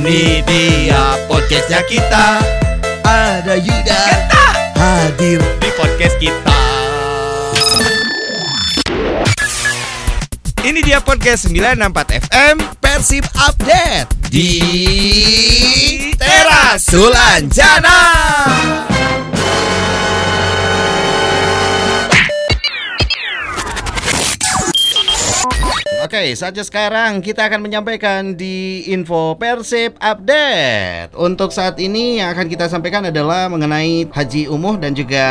Ini dia podcastnya kita. Ada Yuda. Hadir di podcast kita. Ini dia podcast 964 FM Persib Update di Teras. Sulanjana. Oke, saatnya sekarang kita akan menyampaikan di info Persib Update. Untuk saat ini yang akan kita sampaikan adalah mengenai Haji Umuh dan juga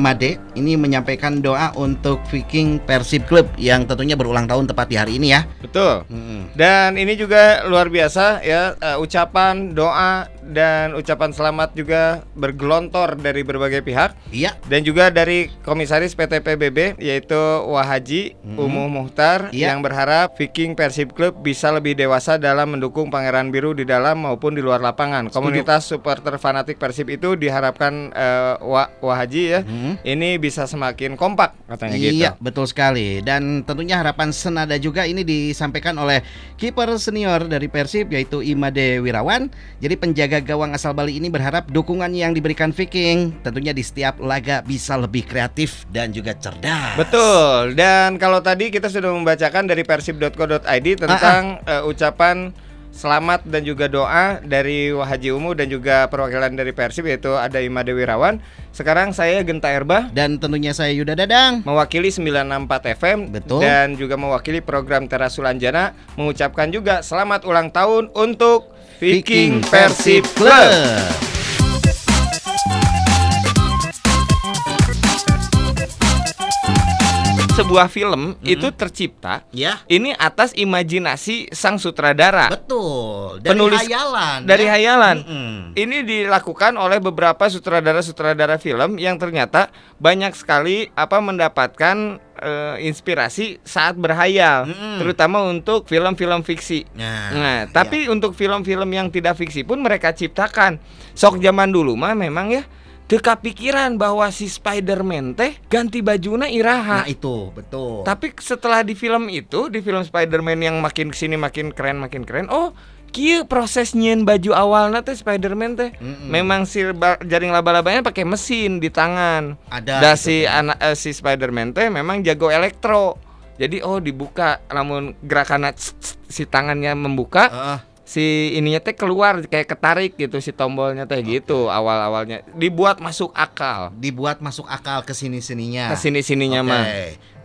Made. Ini menyampaikan doa untuk Viking Persib Club yang tentunya berulang tahun tepat di hari ini ya. Betul. Mm-mm. Dan ini juga luar biasa ya eh, ucapan doa dan ucapan selamat juga bergelontor dari berbagai pihak Iya, dan juga dari komisaris PT PBB yaitu Wahaji Mhm. Umuh Muhtar Iya. yang berharap Viking Persib Club bisa lebih dewasa dalam mendukung Pangeran Biru di dalam maupun di luar lapangan. Komunitas supporter fanatik Persib itu diharapkan eh, Wa- Wahaji ya Mhm. ini bisa semakin kompak katanya gitu. Iya, betul sekali. Dan tentunya harapan senada juga ini disampaikan oleh kiper senior dari Persib yaitu Imade Wirawan. Jadi penjaga gawang asal Bali ini berharap dukungan yang diberikan Viking tentunya di setiap laga bisa lebih kreatif dan juga cerdas. Betul. Dan kalau tadi kita sudah membacakan dari persib.co.id tentang eh, ucapan selamat dan juga doa dari Wahaji Umu dan juga perwakilan dari Persib yaitu ada Imade Wirawan. Sekarang saya Genta Erba Dan tentunya saya Yuda Dadang. mewakili 964 FM Betul. dan juga mewakili program Teras Sulanjana mengucapkan juga selamat ulang tahun untuk Viking Persib Club. Sebuah film itu tercipta Ya, ini atas imajinasi sang sutradara betul. Dari Penulis- hayalan. dari ya. hayalan. Mm-mm. Ini dilakukan oleh beberapa sutradara-sutradara film yang ternyata banyak sekali apa mendapatkan eh, inspirasi saat berhayal, Mm-mm. terutama untuk film-film fiksi. Nah, Nah, tapi untuk film-film yang tidak fiksi pun mereka ciptakan. Sok zaman dulu mah memang ya teka pikiran bahwa si Spider-Man teh ganti bajuna iraha. Nah, itu betul. Tapi setelah di film itu, di film Spider-Man yang makin ke sini makin keren makin keren, oh kieu proses nyieun baju awalnya teh Spider-Man teh. Mm-mm. Memang si jaring laba-labanya pakai mesin di tangan. Ada Dan si anak eh, si Spider-Man teh memang jago elektro. Jadi oh dibuka namun gerakan si tangannya membuka, Heeh. Si ininya teh keluar kayak ketarik gitu si tombolnya teh gitu awal-awalnya. Dibuat masuk akal. dibuat masuk akal ke sini-sininya. Ke sini-sininya Oke. mah.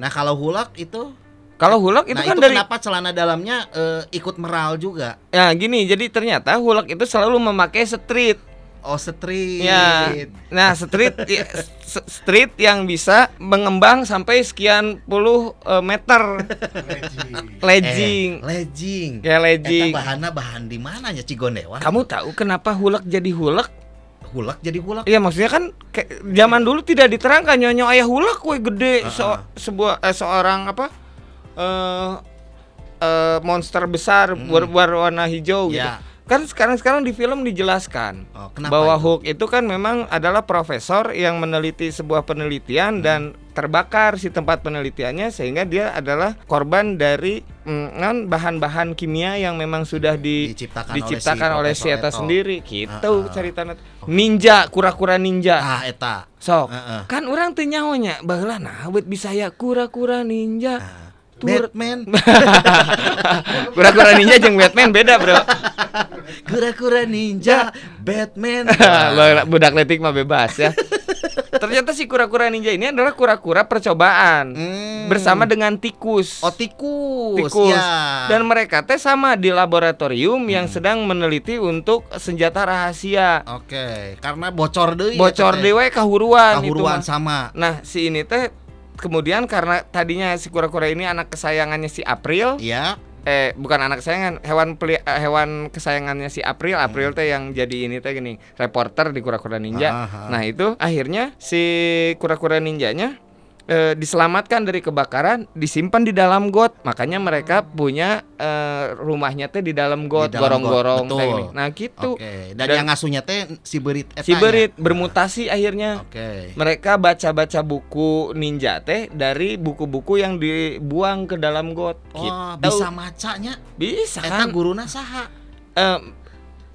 Nah, kalau Hulak itu Kalau Hulk itu nah, kan itu dari kenapa celana dalamnya eh, ikut meral juga? Ya gini, jadi ternyata Hulk itu selalu memakai street. Oh, street. Ya, nah street ya, street yang bisa mengembang sampai sekian puluh eh, meter. Legging. Eh, legging. Ya legging. Eta bahanna bahan di mana ya Cigondewa? Kamu tahu kenapa Hulk jadi Hulk? Hulak jadi hulak. Iya maksudnya kan kayak zaman dulu tidak diterangkan nyonya ayah Hulk kue gede Uh-uh. so- sebuah eh, seorang apa eh eh, monster besar ber- berwarna hijau gitu. Kan sekarang-sekarang di film dijelaskan Oh, bahwa itu? Hulk itu kan memang adalah profesor yang meneliti sebuah penelitian Hmm. dan terbakar si tempat penelitiannya sehingga dia adalah korban dari mm, kan bahan-bahan kimia yang memang sudah di, Diciptakan oleh diciptakan si oleh si, eta Eto. sendiri gitu Ah, ah. ceritanya ninja kura-kura ninja Ah, eta. sok Heeh. kan orang teu nyahonya baheula nah bet bisa ya kura-kura ninja Tur- Batman, kura-kura ninja jeung Batman beda bro kura-kura ninja, Batman. Baheula budak letik mah bebas ya ternyata si kura-kura ninja ini adalah kura-kura percobaan Hmm. bersama dengan tikus Oh, tikus. tikus Ya. dan mereka teh sama di laboratorium yang sedang meneliti untuk senjata rahasia Oke, karena bocor deui. bocor eta teh. dewe kahuruan, itu Kahuruan mah. sama. Nah, si ini teh kemudian karena tadinya si kura-kura ini anak kesayangannya si April, Iya. eh bukan anak kesayangan, hewan peli- eh, hewan kesayangannya si April. April teh yang jadi ini teh gini, reporter di kura-kura ninja. Ah, ah. Nah, itu akhirnya si kura-kura ninjanya eh, diselamatkan dari kebakaran, disimpan di dalam got. Makanya mereka punya eh, rumahnya teh di dalam got, gorong-gorong. Nah, gitu. Oke, dan, Dan- yang ngasuhnya teh si berit Si? Berit bermutasi akhirnya. Oke. Mereka baca-baca buku ninja teh dari buku-buku yang dibuang ke dalam got. Oh, Gitu. bisa macanya. Bisa Eta kan? guruna saha? Eh,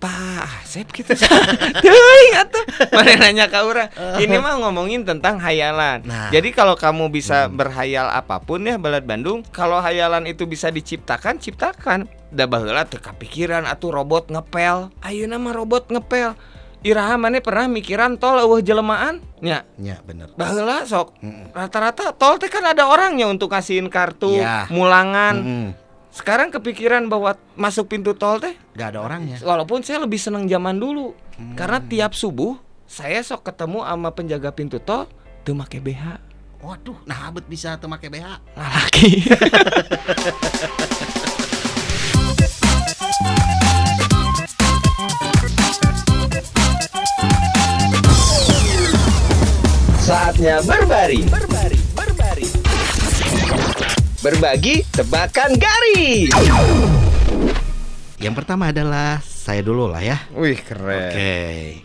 Pak Asep gitu. Teuing atuh Mana nanya ke orang Ini mah ngomongin tentang hayalan. Nah. Jadi kalau kamu bisa berhayal apa pun ya Balad Bandung Kalau hayalan itu bisa diciptakan Ciptakan. Da baheula teu kapikiran atuh robot ngepel. Ayeuna mah robot ngepel. Iraha mana pernah mikiran tol eueuh jelemaan nya. Ya bener. baheula sok. Rata-rata tol teh kan ada orangnya untuk ngasihin kartu Iya. mulangan. Mm-mm. sekarang kepikiran bahwa masuk pintu tol teh Gak ada orangnya. walaupun saya lebih seneng zaman dulu karena tiap subuh saya sok ketemu sama penjaga pintu tol tuh make BH Waduh, nah abet bisa tuh make BH. laki Saatnya berbaring. Berbari, berbari. Berbagi tebakan garis. Yang pertama adalah saya dulu lah ya. wih keren Oke,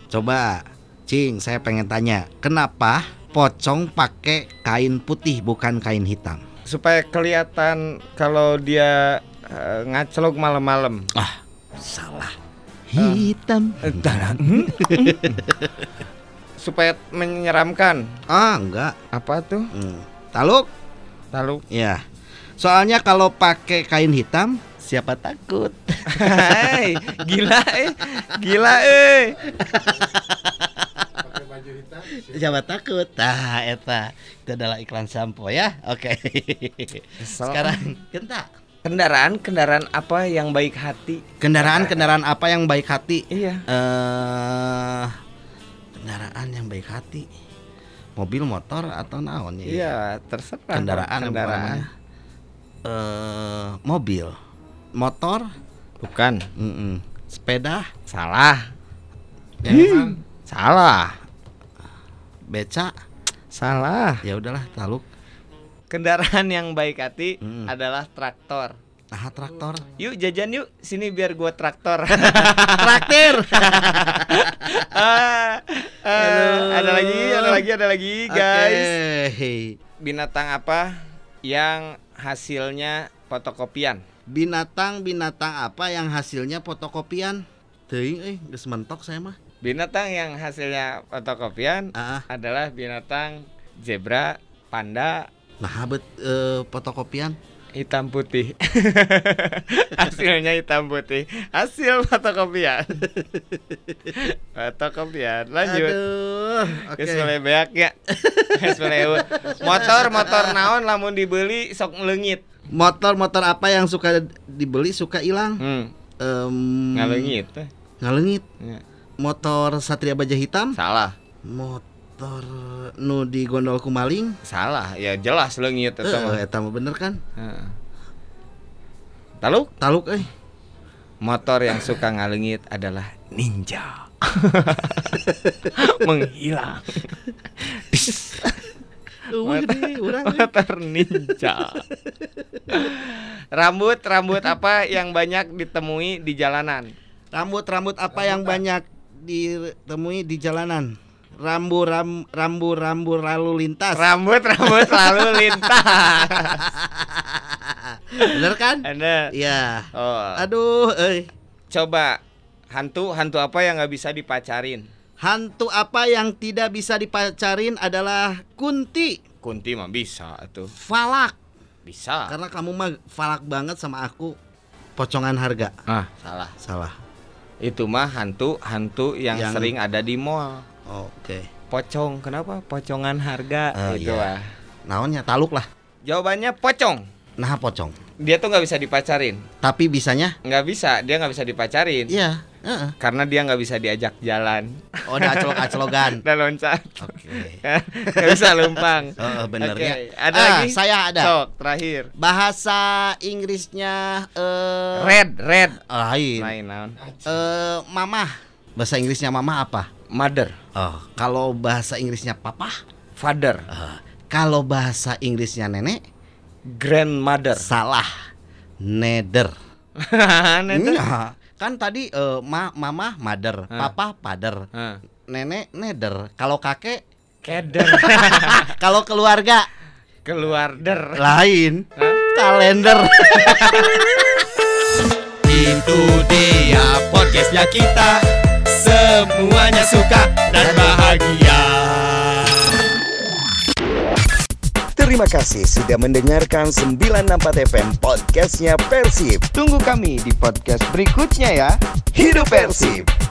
coba Cing, saya pengen tanya, kenapa pocong pakai kain putih bukan kain hitam? supaya kelihatan kalau dia eh, ngaclok malam-malam Ah, salah. Hitam. supaya menyeramkan Ah, enggak. apa tuh Hmm. Taluk? lalu Ya. Soalnya kalau pakai kain hitam, siapa takut? Hai, gila eh, gila eh. Siapa takut? Nah, eta itu adalah iklan sampo ya. Oke. Sekarang kita kendaraan kendaraan apa yang baik hati? kendaraan-kendaraan apa yang baik hati? Iya. eh kendaraan yang baik hati. Mobil, motor atau naon ya? Iya, terserah. Kendaraan, kendaraan. Eh, mobil, motor, Bukan. mm-mm. sepeda, Salah. emang, Salah. beca, Salah. ya udahlah taluk. Kendaraan yang baik hati Mm. adalah traktor. Nah, traktor. Yuk jajan yuk, sini biar gua traktor. Traktir. Ah, ah, ada lagi, ada lagi, ada lagi, guys. Oke. Binatang apa yang hasilnya fotokopian? Binatang-binatang apa yang hasilnya fotokopian? Teuing eh geus mentok saya mah. Binatang yang hasilnya fotokopian Ah, adalah binatang zebra, panda, nah bet eh, fotokopian. hitam putih. Hasilnya hitam putih. Hasil fotokopian. fotokopian. Lanjut. Aduh. Oke. Geus mulai beak ya. Geus mulai. Motor motor naon lamun dibeli sok leungit. Motor-motor apa yang suka dibeli suka hilang? Hmm, Em, ngaleungit. teh. Ngalengit. Ya. Motor Satria Baja Hitam? Salah. Motor nu digondol ku maling? Salah. Ya jelas leungit eta mah. Eh, eta mah bener kan? Heeh. Taluk Taluk eh. motor yang suka ngalengit adalah ninja. Menghilang. Uh, eh. motor ninja. rambut rambut apa yang banyak ditemui di jalanan? Rambut-rambut apa yang banyak ditemui di jalanan? Rambu ram rambu rambu lalu lintas. Rambut rambut lalu lintas. Bener kan? Anda. Iya. Oh. Aduh, eh. Coba hantu hantu apa yang nggak bisa dipacarin? Hantu apa yang tidak bisa dipacarin adalah Kunti Kunti mah bisa tuh. Falak. Bisa. Karena kamu mah falak banget sama aku. Pocongan harga. Ah, salah. Salah. Itu mah hantu hantu yang, Yang- sering ada di mall. Oke. Pocong, kenapa? Pocongan harga Oh, itu iya. ah. Naonnya taluk lah. Jawabannya pocong. Nah, pocong. Dia tuh nggak bisa dipacarin. Tapi bisanya? Nggak bisa, dia nggak bisa dipacarin. Iya. heeh. Karena dia nggak bisa diajak jalan Oh, udah acelok-acelogan. dan loncat. Oke. Nggak bisa lumpang. Oh, bener Oke, ya. Ada Ah, lagi? Saya ada. Sok, terakhir. Bahasa Inggrisnya eh Red, red. lain. Lain naon? Eh mamah. Bahasa Inggrisnya mama apa? Mother, Oh, kalau bahasa Inggrisnya papa? father, Eh, kalau bahasa Inggrisnya nenek? Grandmother. Salah. Neder. Neta. Iya. Kan tadi eh, ma mama mother, Hah. papa father, Hah. nenek neder. Kalau kakek, Keder. kalau keluarga Keluar der. lain. Hah? Kalender. Itu dia podcastnya kita semuanya suka dan bahagia. Terima kasih sudah mendengarkan 964 FM podcastnya Persib. Tunggu kami di podcast berikutnya ya. Hidup Persib!